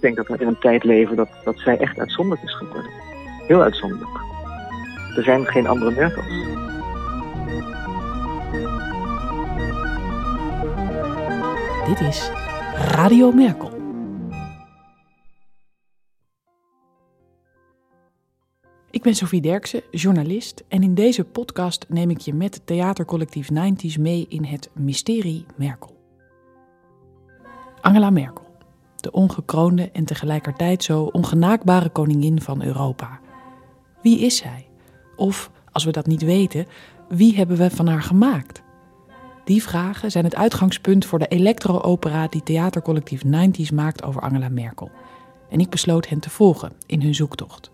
Ik denk dat we in een tijd leven dat, dat zij echt uitzonderlijk is geworden. Heel uitzonderlijk. Er zijn geen andere Merkels. Dit is Radio Merkel. Ik ben Sophie Derksen, journalist, en in deze podcast neem ik je met theatercollectief 90s mee in het mysterie Merkel. Angela Merkel, de ongekroonde en tegelijkertijd zo ongenaakbare koningin van Europa. Wie is zij? Of, als we dat niet weten, wie hebben we van haar gemaakt? Die vragen zijn het uitgangspunt voor de elektro-opera die theatercollectief 90s maakt over Angela Merkel. En ik besloot hen te volgen in hun zoektocht.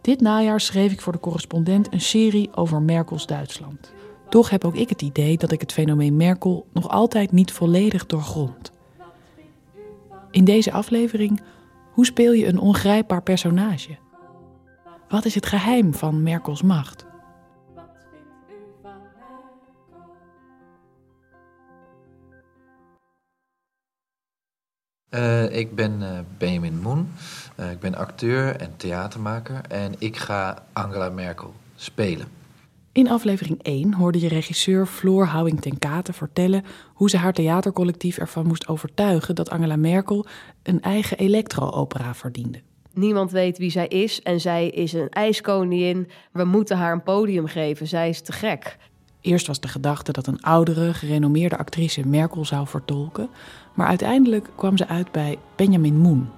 Dit najaar schreef ik voor de correspondent een serie over Merkels Duitsland. Toch heb ook ik het idee dat ik het fenomeen Merkel nog altijd niet volledig doorgrond. In deze aflevering, hoe speel je een ongrijpbaar personage? Wat is het geheim van Merkels macht? Uh, ik ben uh, Benjamin Moen. Uh, ik ben acteur en theatermaker en ik ga Angela Merkel spelen. In aflevering 1 hoorde je regisseur Floor Houwing ten Kate vertellen hoe ze haar theatercollectief ervan moest overtuigen dat Angela Merkel een eigen elektro-opera verdiende. Niemand weet wie zij is en zij is een ijskoningin. We moeten haar een podium geven, zij is te gek. Eerst was de gedachte dat een oudere, gerenommeerde actrice Merkel zou vertolken, maar uiteindelijk kwam ze uit bij Benjamin Moen.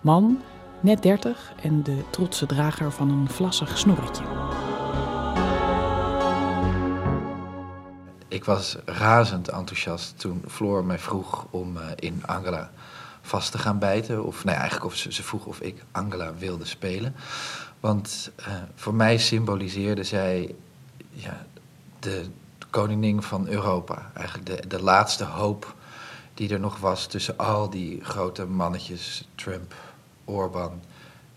Man, net 30 en de trotse drager van een vlassig snorretje. Ik was razend enthousiast toen Floor mij vroeg om uh, in Angela vast te gaan bijten. Of nee, eigenlijk of ze, vroeg of ik Angela wilde spelen. Want uh, voor mij symboliseerde zij ja, de koningin van Europa. Eigenlijk de, de laatste hoop die er nog was tussen al die grote mannetjes. Trump, Orbán,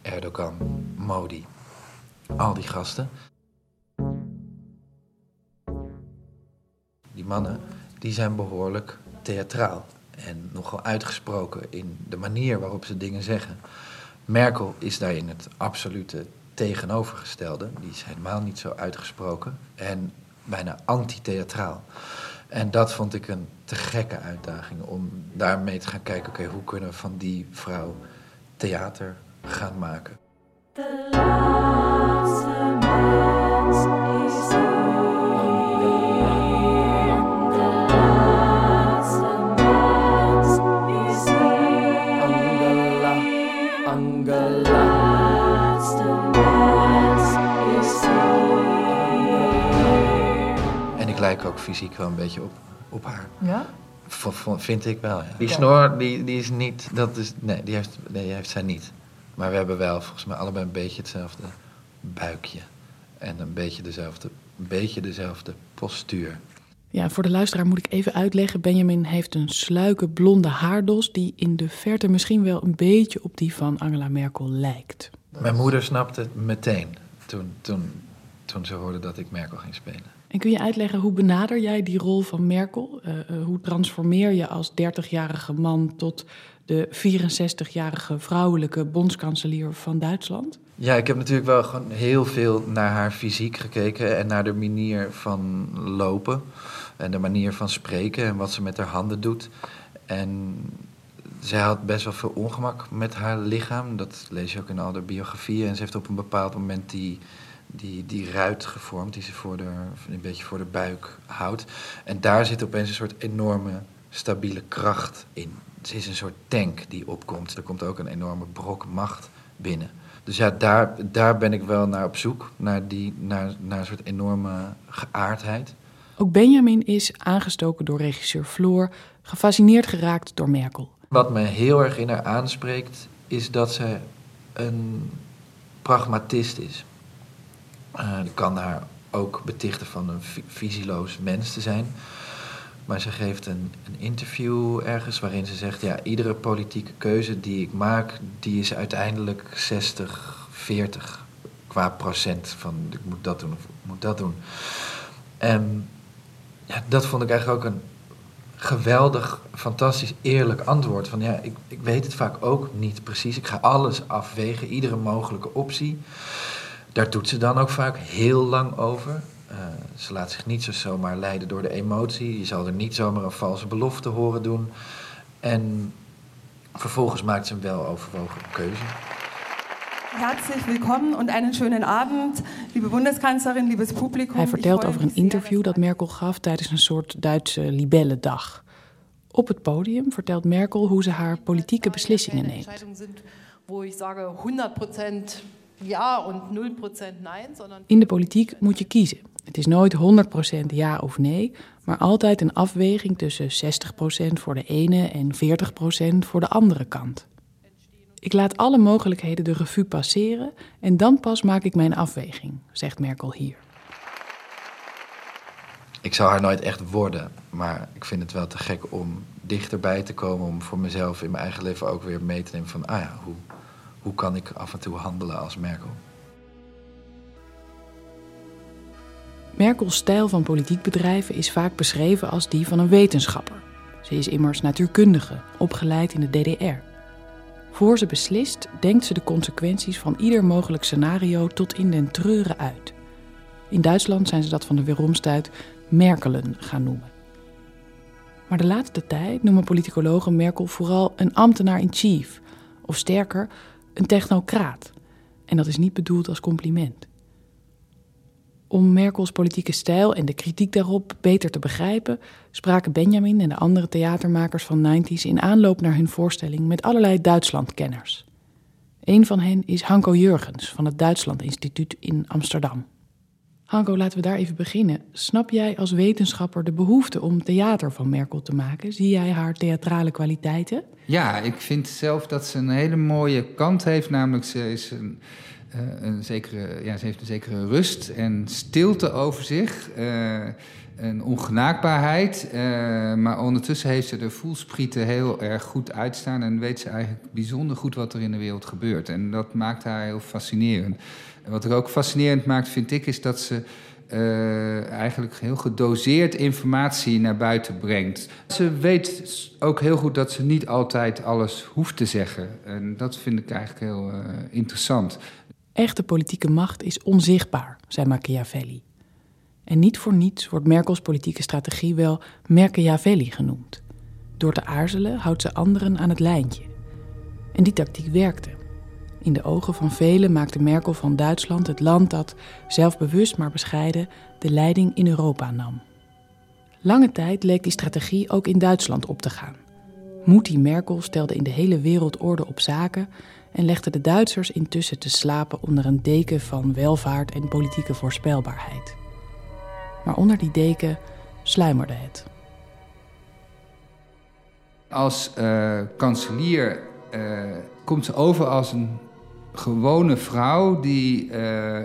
Erdogan, Modi. Al die gasten. Die mannen die zijn behoorlijk theatraal en nogal uitgesproken in de manier waarop ze dingen zeggen. Merkel is daarin het absolute tegenovergestelde. Die is helemaal niet zo uitgesproken en bijna anti-theatraal. En dat vond ik een te gekke uitdaging om daarmee te gaan kijken: oké, hoe kunnen we van die vrouw theater gaan maken? De laatste mens is ook fysiek wel een beetje op, op haar. Ja? V vind ik wel. Ja. Die snor, die, die is niet. Dat is, nee, die heeft, nee, die heeft zij niet. Maar we hebben wel volgens mij allebei een beetje hetzelfde buikje. En een beetje dezelfde, een beetje dezelfde postuur. Ja, voor de luisteraar moet ik even uitleggen. Benjamin heeft een sluike blonde haardos die in de verte misschien wel een beetje op die van Angela Merkel lijkt. Mijn moeder snapte het meteen toen, toen, toen ze hoorde dat ik Merkel ging spelen. En kun je uitleggen hoe benader jij die rol van Merkel? Uh, uh, hoe transformeer je als 30-jarige man tot de 64-jarige vrouwelijke bondskanselier van Duitsland? Ja, ik heb natuurlijk wel gewoon heel veel naar haar fysiek gekeken en naar de manier van lopen en de manier van spreken en wat ze met haar handen doet. En zij had best wel veel ongemak met haar lichaam. Dat lees je ook in al biografieën. En ze heeft op een bepaald moment die die, die ruit gevormd, die ze voor de, een beetje voor de buik houdt. En daar zit opeens een soort enorme stabiele kracht in. Het is een soort tank die opkomt. Er komt ook een enorme brok macht binnen. Dus ja, daar, daar ben ik wel naar op zoek, naar, die, naar, naar een soort enorme geaardheid. Ook Benjamin is aangestoken door regisseur Floor, gefascineerd geraakt door Merkel. Wat me heel erg in haar aanspreekt, is dat ze een pragmatist is. Uh, kan haar ook betichten van een visieloos mens te zijn. Maar ze geeft een, een, interview ergens waarin ze zegt: ja, iedere politieke keuze die ik maak, die is uiteindelijk 60, 40 qua procent van ik moet dat doen of ik moet dat doen. En ja, dat vond ik eigenlijk ook een geweldig, fantastisch, eerlijk antwoord. Van ja, ik, ik weet het vaak ook niet precies. Ik ga alles afwegen, iedere mogelijke optie. Daar doet ze dan ook vaak heel lang over. Uh, ze laat zich niet zo zomaar leiden door de emotie. Je zal er niet zomaar een valse belofte horen doen. En vervolgens maakt ze een wel overwogen keuze. Herzlich willkommen und einen schönen Abend, liebe Bundeskanzlerin, liebes Publikum. Hij vertelt over een interview dat Merkel gaf tijdens een soort Duitse libellendag. Op het podium vertelt Merkel hoe ze haar politieke beslissingen neemt. In de politiek moet je kiezen. Het is nooit 100% ja of nee, maar altijd een afweging tussen 60% voor de ene en 40% voor de andere kant. Ik laat alle mogelijkheden de revue passeren en dan pas maak ik mijn afweging, zegt Merkel hier. Ik zou haar nooit echt worden, maar ik vind het wel te gek om dichterbij te komen, om voor mezelf in mijn eigen leven ook weer mee te nemen van, ah ja, hoe, hoe kan ik af en toe handelen als Merkel? Merkels stijl van politiek bedrijven is vaak beschreven als die van een wetenschapper. Ze is immers natuurkundige, opgeleid in de DDR. Voor ze beslist, denkt ze de consequenties van ieder mogelijk scenario tot in den treuren uit. In Duitsland zijn ze dat van de weeromstuit Merkelen gaan noemen. Maar de laatste tijd noemen politicologen Merkel vooral een ambtenaar in chief, of sterker, een technocraat. En dat is niet bedoeld als compliment. Om Merkels politieke stijl en de kritiek daarop beter te begrijpen, spraken Benjamin en de andere theatermakers van 90s in aanloop naar hun voorstelling met allerlei Duitslandkenners. Een van hen is Hanko Jurgens van het Duitsland Instituut in Amsterdam. Hanko, laten we daar even beginnen. Snap jij als wetenschapper de behoefte om theater van Merkel te maken? Zie jij haar theatrale kwaliteiten? Ja, ik vind zelf dat ze een hele mooie kant heeft. Namelijk, ze is een uh, een zekere, ja, ze heeft een zekere rust en stilte over zich. Uh, een ongenaakbaarheid. Uh, maar ondertussen heeft ze de voelsprieten heel erg goed uitstaan. En weet ze eigenlijk bijzonder goed wat er in de wereld gebeurt. En dat maakt haar heel fascinerend. Wat er ook fascinerend maakt, vind ik, is dat ze. Uh, eigenlijk heel gedoseerd informatie naar buiten brengt. Ze weet ook heel goed dat ze niet altijd alles hoeft te zeggen. En dat vind ik eigenlijk heel uh, interessant. Echte politieke macht is onzichtbaar, zei Machiavelli. En niet voor niets wordt Merkels politieke strategie wel Machiavelli genoemd. Door te aarzelen houdt ze anderen aan het lijntje. En die tactiek werkte. In de ogen van velen maakte Merkel van Duitsland het land dat, zelfbewust maar bescheiden, de leiding in Europa nam. Lange tijd leek die strategie ook in Duitsland op te gaan. Moetie Merkel stelde in de hele wereld orde op zaken en legde de Duitsers intussen te slapen onder een deken van welvaart en politieke voorspelbaarheid. Maar onder die deken sluimerde het. Als uh, kanselier uh, komt ze over als een gewone vrouw die uh,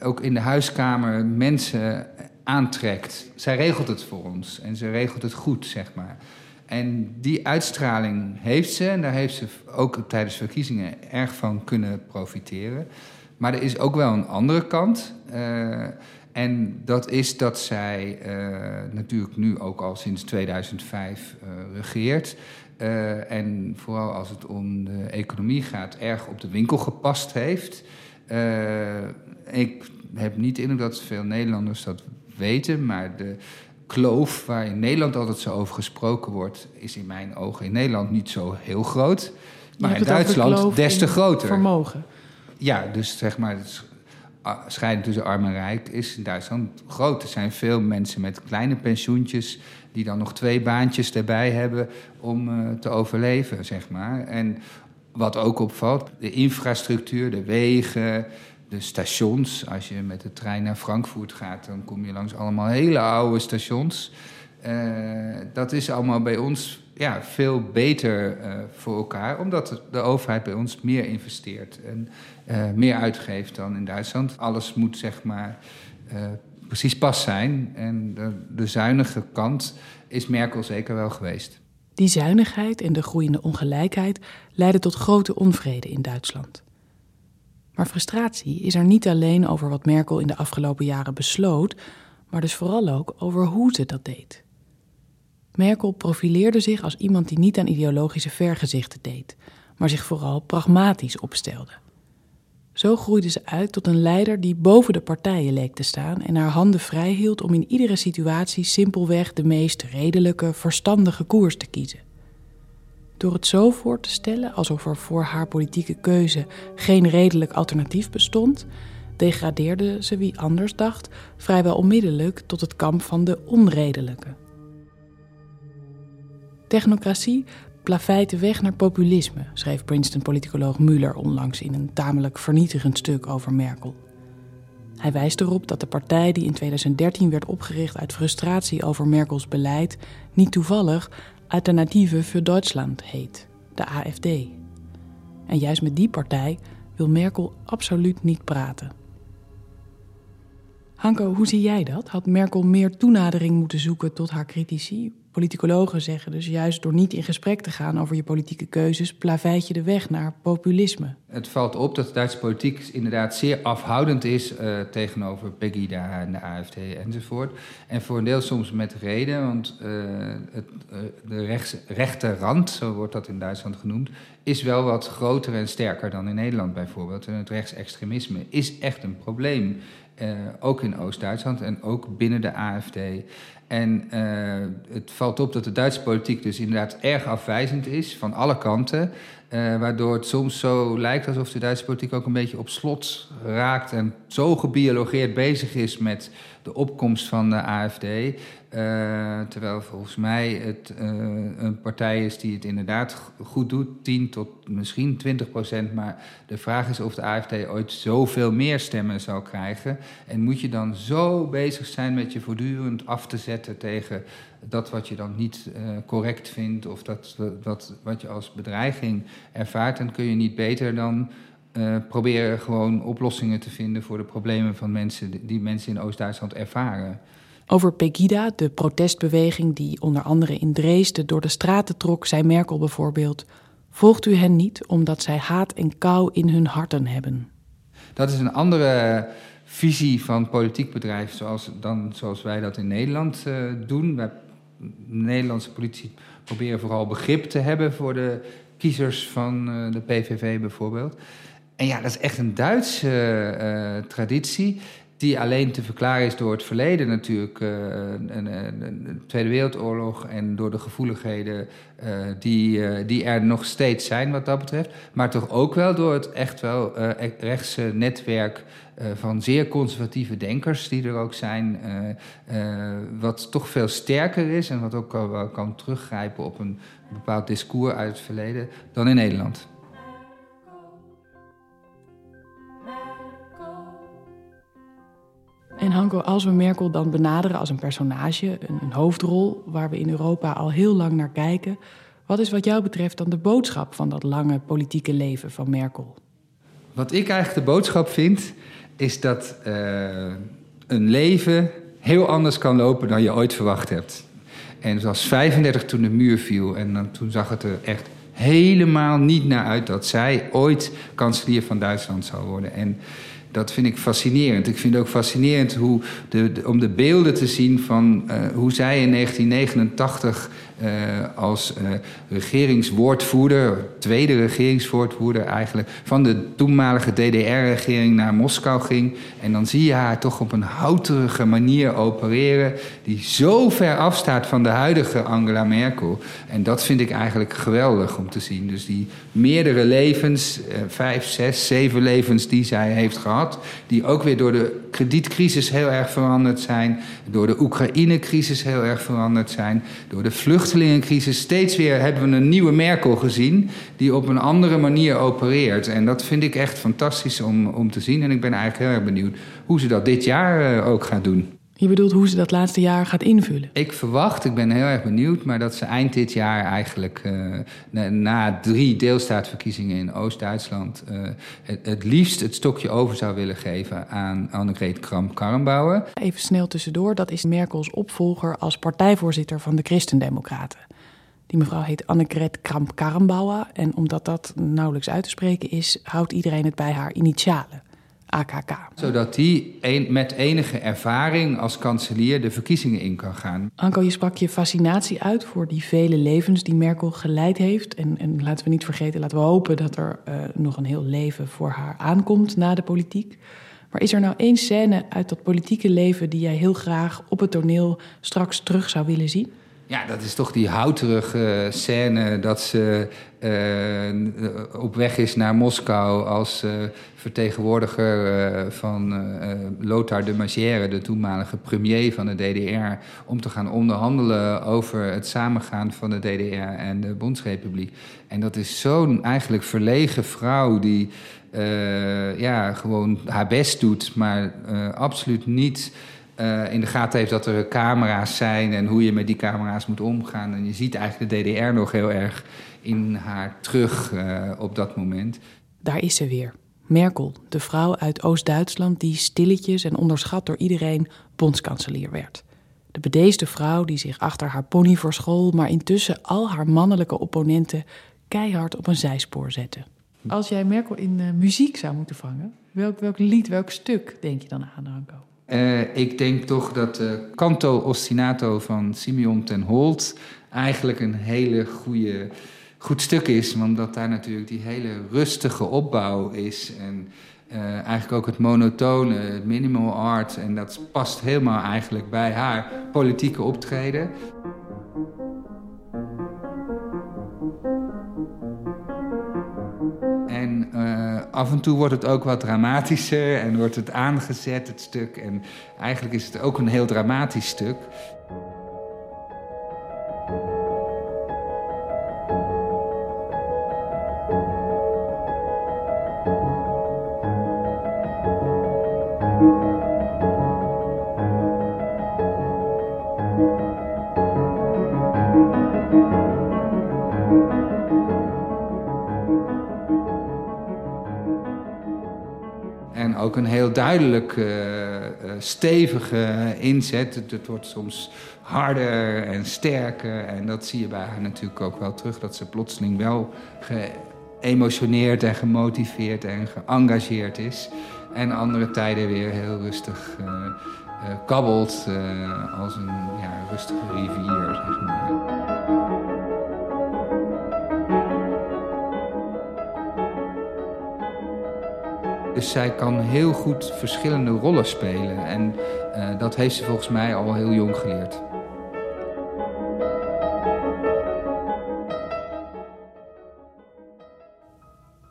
ook in de huiskamer mensen aantrekt. Zij regelt het voor ons en ze regelt het goed, zeg maar. En die uitstraling heeft ze, en daar heeft ze ook tijdens verkiezingen erg van kunnen profiteren. Maar er is ook wel een andere kant. Uh, en dat is dat zij natuurlijk nu ook al sinds 2005 uh, eh, regeert. en vooral als het om de economie gaat, erg op de winkel gepast heeft. ik heb niet indruk dat veel Nederlanders dat weten, maar de kloof waar in Nederland altijd zo over gesproken wordt, is in mijn ogen in Nederland niet zo heel groot. Maar in Duitsland des te groter. Vermogen. Ja, dus zeg maar, het scheiding tussen arm en rijk is in Duitsland groot. Er zijn veel mensen met kleine pensioentjes die dan nog twee baantjes erbij hebben om uh, te overleven, zeg maar. En wat ook opvalt, de infrastructuur, de wegen, de stations. Als je met de trein naar Frankfurt gaat, dan kom je langs allemaal hele oude stations. Uh, dat is allemaal bij ons ja, veel beter uh, voor elkaar, omdat de overheid bij ons meer investeert en meer uitgeeft dan in Duitsland. Alles moet zeg maar precies pas zijn. En de, de zuinige kant is Merkel zeker wel geweest. Die zuinigheid en de groeiende ongelijkheid leiden tot grote onvrede in Duitsland. Maar frustratie is er niet alleen over wat Merkel in de afgelopen jaren besloot, maar dus vooral ook over hoe ze dat deed. Merkel profileerde zich als iemand die niet aan ideologische vergezichten deed, maar zich vooral pragmatisch opstelde. Zo groeide ze uit tot een leider die boven de partijen leek te staan en haar handen vrij hield om in iedere situatie simpelweg de meest redelijke, verstandige koers te kiezen. Door het zo voor te stellen alsof er voor haar politieke keuze geen redelijk alternatief bestond, degradeerde ze wie anders dacht vrijwel onmiddellijk tot het kamp van de onredelijke. Technocratie plaveit de weg naar populisme, schreef Princeton-politicoloog Muller onlangs in een tamelijk vernietigend stuk over Merkel. Hij wijst erop dat de partij die in 2013 werd opgericht uit frustratie over Merkels beleid niet toevallig Alternative für Deutschland heet, de AFD. En juist met die partij wil Merkel absoluut niet praten. Hanko, hoe zie jij dat? Had Merkel meer toenadering moeten zoeken tot haar critici? Politicologen zeggen dus juist door niet in gesprek te gaan over je politieke keuzes, plaveit je de weg naar populisme. Het valt op dat de Duitse politiek inderdaad zeer afhoudend is uh, tegenover Pegida en de AFD enzovoort. En voor een deel soms met reden, want uh, het, uh, de rechts, rechterrand, zo wordt dat in Duitsland genoemd, is wel wat groter en sterker dan in Nederland bijvoorbeeld. En het rechtsextremisme is echt een probleem. Uh, ook in Oost-Duitsland en ook binnen de AFD. En uh, het valt op dat de Duitse politiek dus inderdaad erg afwijzend is van alle kanten. Uh, waardoor het soms zo lijkt alsof de Duitse politiek ook een beetje op slot raakt en zo gebiologeerd bezig is met de opkomst van de AFD. Uh, terwijl volgens mij het uh, een partij is die het inderdaad goed doet, 10 tot misschien 20 procent. Maar de vraag is of de AFD ooit zoveel meer stemmen zal krijgen. En moet je dan zo bezig zijn met je voortdurend af te zetten tegen dat wat je dan niet uh, correct vindt of dat, dat wat je als bedreiging ervaart, dan kun je niet beter dan uh, proberen gewoon oplossingen te vinden voor de problemen van mensen die mensen in Oost-Duitsland ervaren. Over Pegida, de protestbeweging die onder andere in Dresden door de straten trok, zei Merkel bijvoorbeeld: Volgt u hen niet omdat zij haat en kou in hun harten hebben? Dat is een andere visie van politiek bedrijf zoals, dan zoals wij dat in Nederland uh, doen. Wij, Nederlandse politici proberen vooral begrip te hebben voor de kiezers van uh, de PVV bijvoorbeeld. En ja, dat is echt een Duitse uh, traditie die alleen te verklaren is door het verleden natuurlijk, een, een, Tweede Wereldoorlog en door de gevoeligheden uh, die, uh, die er nog steeds zijn wat dat betreft. Maar toch ook wel door het echt wel rechtse netwerk van zeer conservatieve denkers die er ook zijn, wat toch veel sterker is en wat ook kan teruggrijpen op een bepaald discours uit het verleden dan in Nederland. En Hanko, als we Merkel dan benaderen als een personage, een, een, hoofdrol waar we in Europa al heel lang naar kijken, wat is wat jou betreft dan de boodschap van dat lange politieke leven van Merkel? Wat ik eigenlijk de boodschap vind, is dat uh, een leven heel anders kan lopen dan je ooit verwacht hebt. En zoals 35 toen de muur viel en toen zag het er echt helemaal niet naar uit dat zij ooit kanselier van Duitsland zou worden. En dat vind ik fascinerend. Ik vind het ook fascinerend hoe de, om de beelden te zien van uh, hoe zij in 1989 uh, als uh, regeringswoordvoerder, tweede regeringswoordvoerder eigenlijk, van de toenmalige DDR-regering naar Moskou ging. En dan zie je haar toch op een houterige manier opereren, die zo ver afstaat van de huidige Angela Merkel. En dat vind ik eigenlijk geweldig om te zien. Dus die meerdere levens, uh, vijf, zes, zeven levens die zij heeft gehad, die ook weer door de kredietcrisis heel erg veranderd zijn, door de Oekraïne-crisis heel erg veranderd zijn, door de vluchtelingencrisis. Steeds weer hebben we een nieuwe Merkel gezien die op een andere manier opereert. En dat vind ik echt fantastisch om, om te zien. En ik ben eigenlijk heel erg benieuwd hoe ze dat dit jaar uh, ook gaat doen. Je bedoelt hoe ze dat laatste jaar gaat invullen? Ik verwacht, ik ben heel erg benieuwd, maar dat ze eind dit jaar eigenlijk uh, na, na, drie deelstaatverkiezingen in Oost-Duitsland uh, het, het, liefst het stokje over zou willen geven aan Annegret Kramp-Karrenbauer. Even snel tussendoor, dat is Merkels opvolger als partijvoorzitter van de Christendemocraten. Die mevrouw heet Annegret Kramp-Karrenbauer en omdat dat nauwelijks uit te spreken is, houdt iedereen het bij haar initialen. AKK. Zodat die een, met enige ervaring als kanselier de verkiezingen in kan gaan. Anko, je sprak je fascinatie uit voor die vele levens die Merkel geleid heeft. En, en laten we niet vergeten, laten we hopen dat er uh, nog een heel leven voor haar aankomt na de politiek. Maar is er nou één scène uit dat politieke leven die jij heel graag op het toneel straks terug zou willen zien? Ja, dat is toch die houterige scène dat ze uh, op weg is naar Moskou als uh, vertegenwoordiger uh, van Lothar de Maizière, de toenmalige premier van de DDR, om te gaan onderhandelen over het samengaan van de DDR en de Bondsrepubliek. En dat is zo'n eigenlijk verlegen vrouw die ja, gewoon haar best doet, maar absoluut niet in de gaten heeft dat er camera's zijn en hoe je met die camera's moet omgaan. En je ziet eigenlijk de DDR nog heel erg in haar terug op dat moment. Daar is ze weer. Merkel, de vrouw uit Oost-Duitsland die stilletjes en onderschat door iedereen bondskanselier werd. De bedeesde vrouw die zich achter haar pony verschool, maar intussen al haar mannelijke opponenten keihard op een zijspoor zette. Als jij Merkel in uh, muziek zou moeten vangen, welk, welk lied, welk stuk denk je dan aan, Ranko? Uh, ik denk toch dat uh, Canto Ostinato van Simeon ten Holt eigenlijk een hele goede, goed stuk is. Omdat daar natuurlijk die hele rustige opbouw is. En uh, eigenlijk ook het monotone, het minimal art. En dat past helemaal eigenlijk bij haar politieke optreden. af en toe wordt het ook wat dramatischer en wordt het aangezet, het stuk. En eigenlijk is het ook een heel dramatisch stuk. Heel duidelijk uh, stevige inzet. Het, wordt soms harder en sterker. En dat zie je bij haar natuurlijk ook wel terug. Dat ze plotseling wel geëmotioneerd en gemotiveerd en geëngageerd is. En andere tijden weer heel rustig uh, kabbelt als een ja, rustige rivier, zeg maar. Dus zij kan heel goed verschillende rollen spelen. En uh, dat heeft ze volgens mij al heel jong geleerd.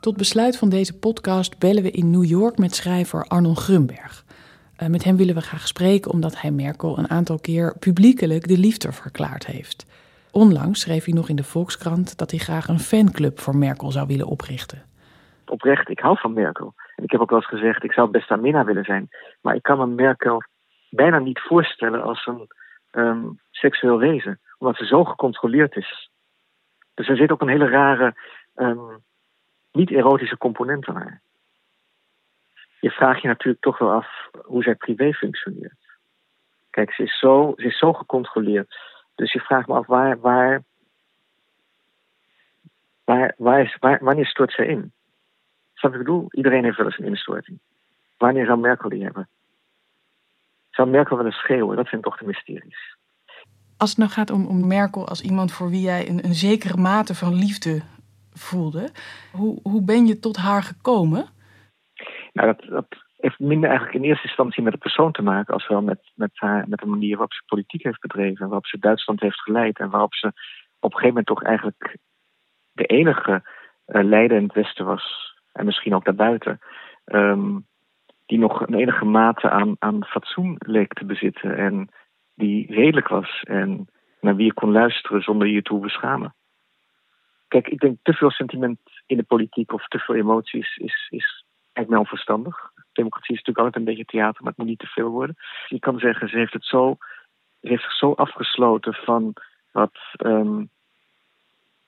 Tot besluit van deze podcast bellen we in New York met schrijver Arnold Grunberg. Uh, met hem willen we graag spreken omdat hij Merkel een aantal keer publiekelijk de liefde verklaard heeft. Onlangs schreef hij nog in de Volkskrant dat hij graag een fanclub voor Merkel zou willen oprichten. Oprecht, ik hou van Merkel. Ik heb ook wel eens gezegd, ik zou best aan Minna willen zijn. Maar ik kan me Merkel bijna niet voorstellen als een um, seksueel wezen. Omdat ze zo gecontroleerd is. Dus er zit ook een hele rare, um, niet-erotische component aan haar. Je vraagt je natuurlijk toch wel af hoe zij privé functioneert. Kijk, ze is zo, ze is zo gecontroleerd. Dus je vraagt me af waar, waar, waar, waar, is, waar wanneer stort zij in? Snap ik bedoel? Iedereen heeft wel eens een instorting. Wanneer zou Merkel die hebben? Zou Merkel wel eens schreeuwen? Dat zijn toch de mysteries. Als het nou gaat om, om Merkel als iemand voor wie jij een, een zekere mate van liefde voelde, hoe, hoe ben je tot haar gekomen? Nou, dat, dat heeft minder eigenlijk in eerste instantie met de persoon te maken, als wel met, met, haar, met de manier waarop ze politiek heeft bedreven, waarop ze Duitsland heeft geleid en waarop ze op een gegeven moment toch eigenlijk de enige uh, leider in het Westen was en misschien ook daarbuiten, um, die nog een enige mate aan, aan fatsoen leek te bezitten en die redelijk was en naar wie je kon luisteren zonder je te beschamen. Kijk, ik denk te veel sentiment in de politiek of te veel emoties is, is eigenlijk wel onverstandig. Democratie is natuurlijk altijd een beetje theater, maar het moet niet te veel worden. Je kan zeggen, ze heeft het zo, heeft zich zo afgesloten van wat um,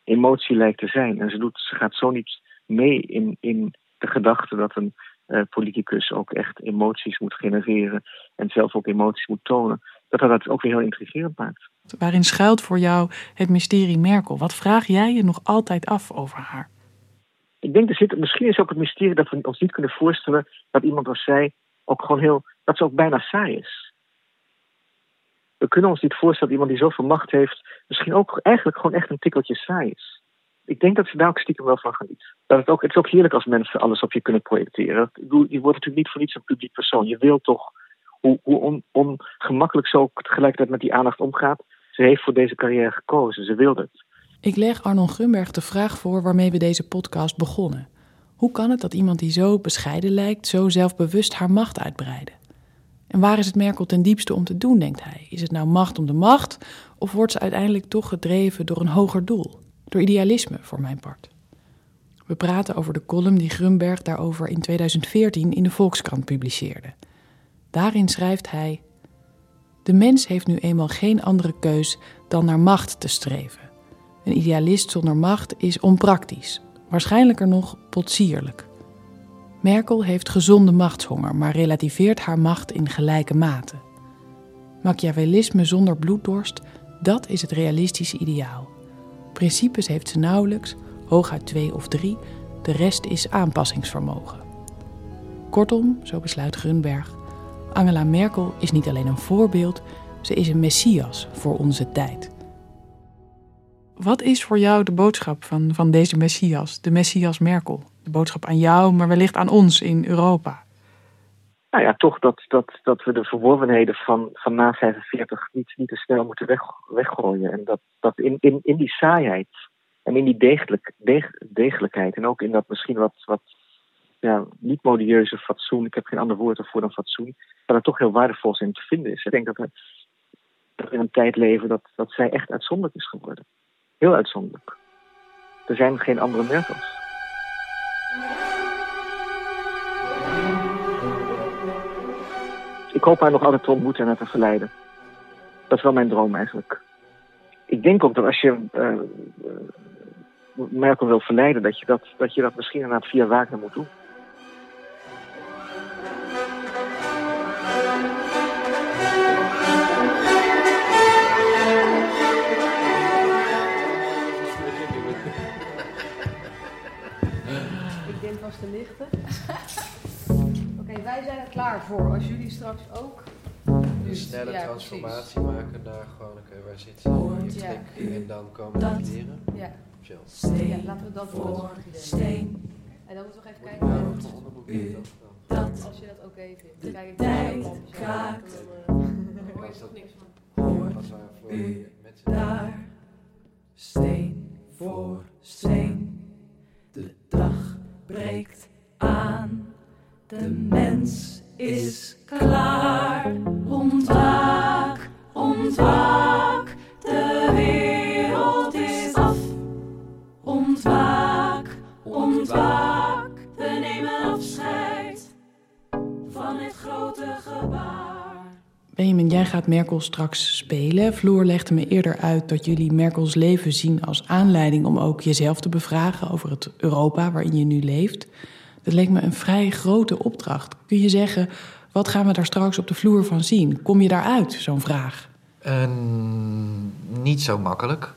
emotie lijkt te zijn. En ze, doet, ze gaat zo niet mee in, in de gedachte dat een uh, politicus ook echt emoties moet genereren en zelf ook emoties moet tonen, dat dat het ook weer heel intrigerend maakt. Waarin schuilt voor jou het mysterie Merkel? Wat vraag jij je nog altijd af over haar? ik denk, er zit, misschien is ook het mysterie dat we ons niet kunnen voorstellen dat iemand als zij ook gewoon heel, dat ze ook bijna saai is. We kunnen ons niet voorstellen dat iemand die zoveel macht heeft, misschien ook eigenlijk gewoon echt een tikkeltje saai is. Ik denk dat ze daar ook stiekem wel van geniet. Dat het, ook, het is ook heerlijk als mensen alles op je kunnen projecteren. Je wordt natuurlijk niet voor niets een publiek persoon. Je wilt toch, hoe, hoe ongemakkelijk ze ook tegelijkertijd met die aandacht omgaat, ze heeft voor deze carrière gekozen. Ze wilde het. Ik leg Arnon Grunberg de vraag voor waarmee we deze podcast begonnen. Hoe kan het dat iemand die zo bescheiden lijkt, zo zelfbewust haar macht uitbreiden? En waar is het Merkel ten diepste om te doen, denkt hij? Is het nou macht om de macht, of wordt ze uiteindelijk toch gedreven door een hoger doel? Door idealisme, voor mijn part. We praten over de column die Grunberg daarover in 2014 in de Volkskrant publiceerde. Daarin schrijft hij: De mens heeft nu eenmaal geen andere keus dan naar macht te streven. Een idealist zonder macht is onpraktisch, waarschijnlijker nog potsierlijk. Merkel heeft gezonde machtshonger, maar relativeert haar macht in gelijke mate. Machiavellisme zonder bloeddorst, dat is het realistische ideaal. Principes heeft ze nauwelijks, hooguit twee of drie, de rest is aanpassingsvermogen. Kortom, zo besluit Grunberg, Angela Merkel is niet alleen een voorbeeld, ze is een messias voor onze tijd. Wat is voor jou de boodschap van, van deze Messias, de Messias Merkel? De boodschap aan jou, maar wellicht aan ons in Europa. Nou ja, toch dat, dat, dat we de verworvenheden van, van na 45 niet, niet te snel moeten weg, weggooien. En dat, dat in, in, in die saaiheid en in die degelijk, deg, degelijkheid en ook in dat misschien wat, wat ja, niet modieuze fatsoen, ik heb geen ander woord ervoor dan fatsoen, dat er toch heel waardevol in te vinden is. Ik denk dat we, dat in een tijd leven dat, dat zij echt uitzonderlijk is geworden. Heel uitzonderlijk. Er zijn geen andere Merkels. Ik hoop haar nog altijd te ontmoeten en te verleiden. Dat is wel mijn droom eigenlijk. Ik denk ook dat als je uh, Merkel wil verleiden, dat je dat, dat je dat misschien inderdaad via Wagner moet doen. te lichten. Oké, wij zijn er klaar voor. Als jullie straks ook. Een snelle transformatie maken naar gewoon, oké, waar zit ze? Ja. En dan komen de kleren. Ja. Chill. Ja, laten we dat voor steen. En dan moeten we even kijken naar het u, dat. Als je dat ook even vindt. Dan kijk tijd kraakt. Dan hoor je toch niks van. Hoort u daar steen voor steen. De dag breekt aan. De mens is klaar. Ontwaak, ontwaak, we nemen afscheid van het grote gebaar. Benjamin, jij gaat Merkel straks spelen. Floor legde me eerder uit dat jullie Merkels leven zien als aanleiding om ook jezelf te bevragen over het Europa waarin je nu leeft. Dat leek me een vrij grote opdracht. Kun je zeggen, wat gaan we daar straks op de vloer van zien? Kom je daaruit, zo'n vraag? Uh, niet zo makkelijk.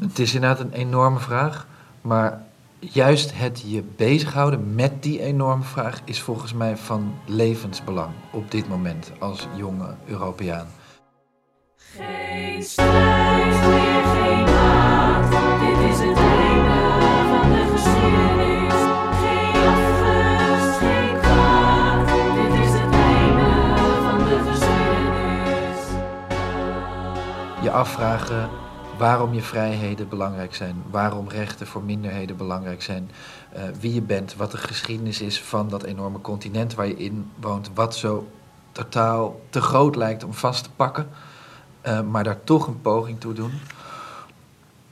het is inderdaad een enorme vraag. Maar juist het je bezighouden met die enorme vraag is volgens mij van levensbelang op dit moment als jonge Europeaan. Geen strijd meer, geen maat. Dit is het einde van de geschiedenis. Geen afgunst, geen kwaad. Dit is het einde van de geschiedenis. Je afvragen waarom je vrijheden belangrijk zijn, waarom rechten voor minderheden belangrijk zijn, uh, wie je bent, wat de geschiedenis is van dat enorme continent waar je in woont, wat zo totaal te groot lijkt om vast te pakken, uh, maar daar toch een poging toe doen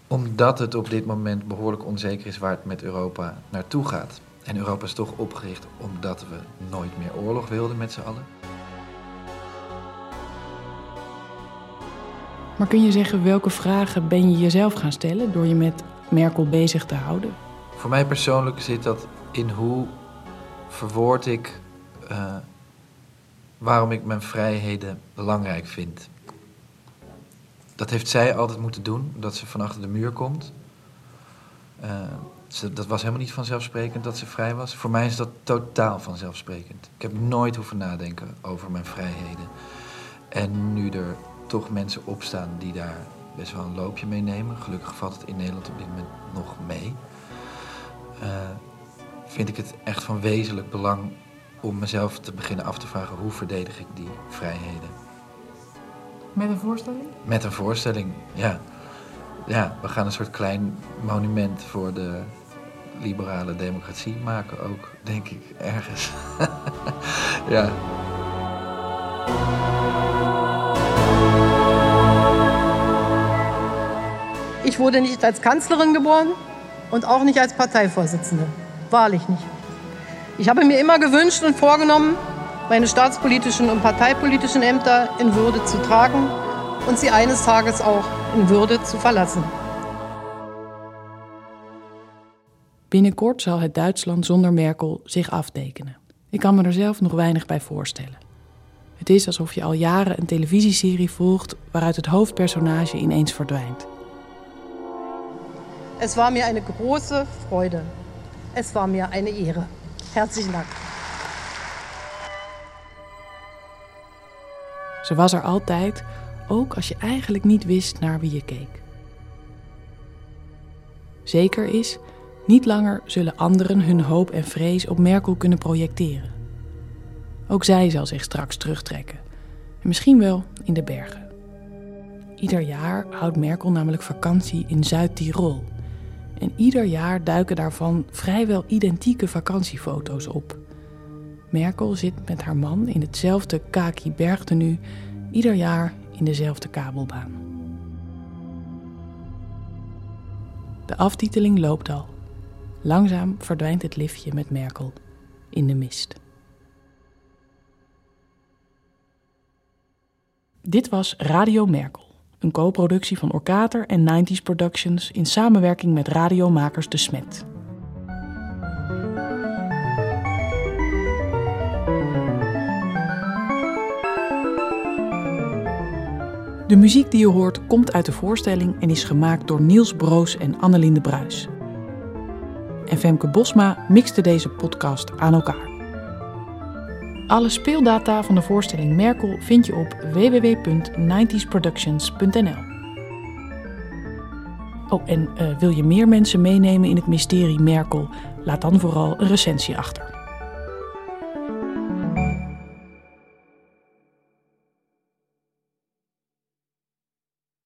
omdat het op dit moment behoorlijk onzeker is waar het met Europa naartoe gaat. En Europa is toch opgericht omdat we nooit meer oorlog wilden met z'n allen. Maar kun je zeggen welke vragen ben je jezelf gaan stellen door je met Merkel bezig te houden? Voor mij persoonlijk zit dat in hoe verwoord ik uh, waarom ik mijn vrijheden belangrijk vind. Dat heeft zij altijd moeten doen, dat ze van achter de muur komt. Uh, dat was helemaal niet vanzelfsprekend dat ze vrij was. Voor mij is dat totaal vanzelfsprekend. Ik heb nooit hoeven nadenken over mijn vrijheden. En nu er toch mensen opstaan die daar best wel een loopje mee nemen. Gelukkig valt het in Nederland op dit moment nog mee. Uh, vind ik het echt van wezenlijk belang om mezelf te beginnen af te vragen hoe verdedig ik die vrijheden. Met een voorstelling? Met een voorstelling, ja. Ja, we gaan een soort klein monument voor de liberale democratie maken ook, denk ik, ergens. ja. Ich wurde nicht als Kanzlerin geboren und auch nicht als Parteivorsitzende. Wahrlich nicht. Ich habe mir immer gewünscht und vorgenommen, meine staatspolitischen und parteipolitischen Ämter in Würde zu tragen und sie eines Tages auch in Würde zu verlassen. Binnenkort zal het Duitsland zonder Merkel zich aftekenen. Ik kan me er zelf nog weinig bij voorstellen. Het is alsof je al jaren een televisieserie volgt waaruit het hoofdpersonage ineens verdwijnt. Es war mir eine große Freude. Es war mir eine Ehre. Herzlichen Dank. Ze was er altijd, ook als je eigenlijk niet wist naar wie je keek. Zeker is, niet langer zullen anderen hun hoop en vrees op Merkel kunnen projecteren. Ook zij zal zich straks terugtrekken. En misschien wel in de bergen. Ieder jaar houdt Merkel namelijk vakantie in Zuid-Tirol. En ieder jaar duiken daarvan vrijwel identieke vakantiefoto's op. Merkel zit met haar man in hetzelfde kaki bergtenu, ieder jaar in dezelfde kabelbaan. De aftiteling loopt al. Langzaam verdwijnt het liftje met Merkel in de mist. Dit was Radio Merkel, een co-productie van Orkater en 90s Productions in samenwerking met radiomakers De Smet. De muziek die je hoort komt uit de voorstelling en is gemaakt door Niels Broos en Annelinde Bruis. En Femke Bosma mixte deze podcast aan elkaar. Alle speeldata van de voorstelling Merkel vind je op www.90sproductions.nl. Oh, en uh, wil je meer mensen meenemen in het mysterie Merkel? Laat dan vooral een recensie achter.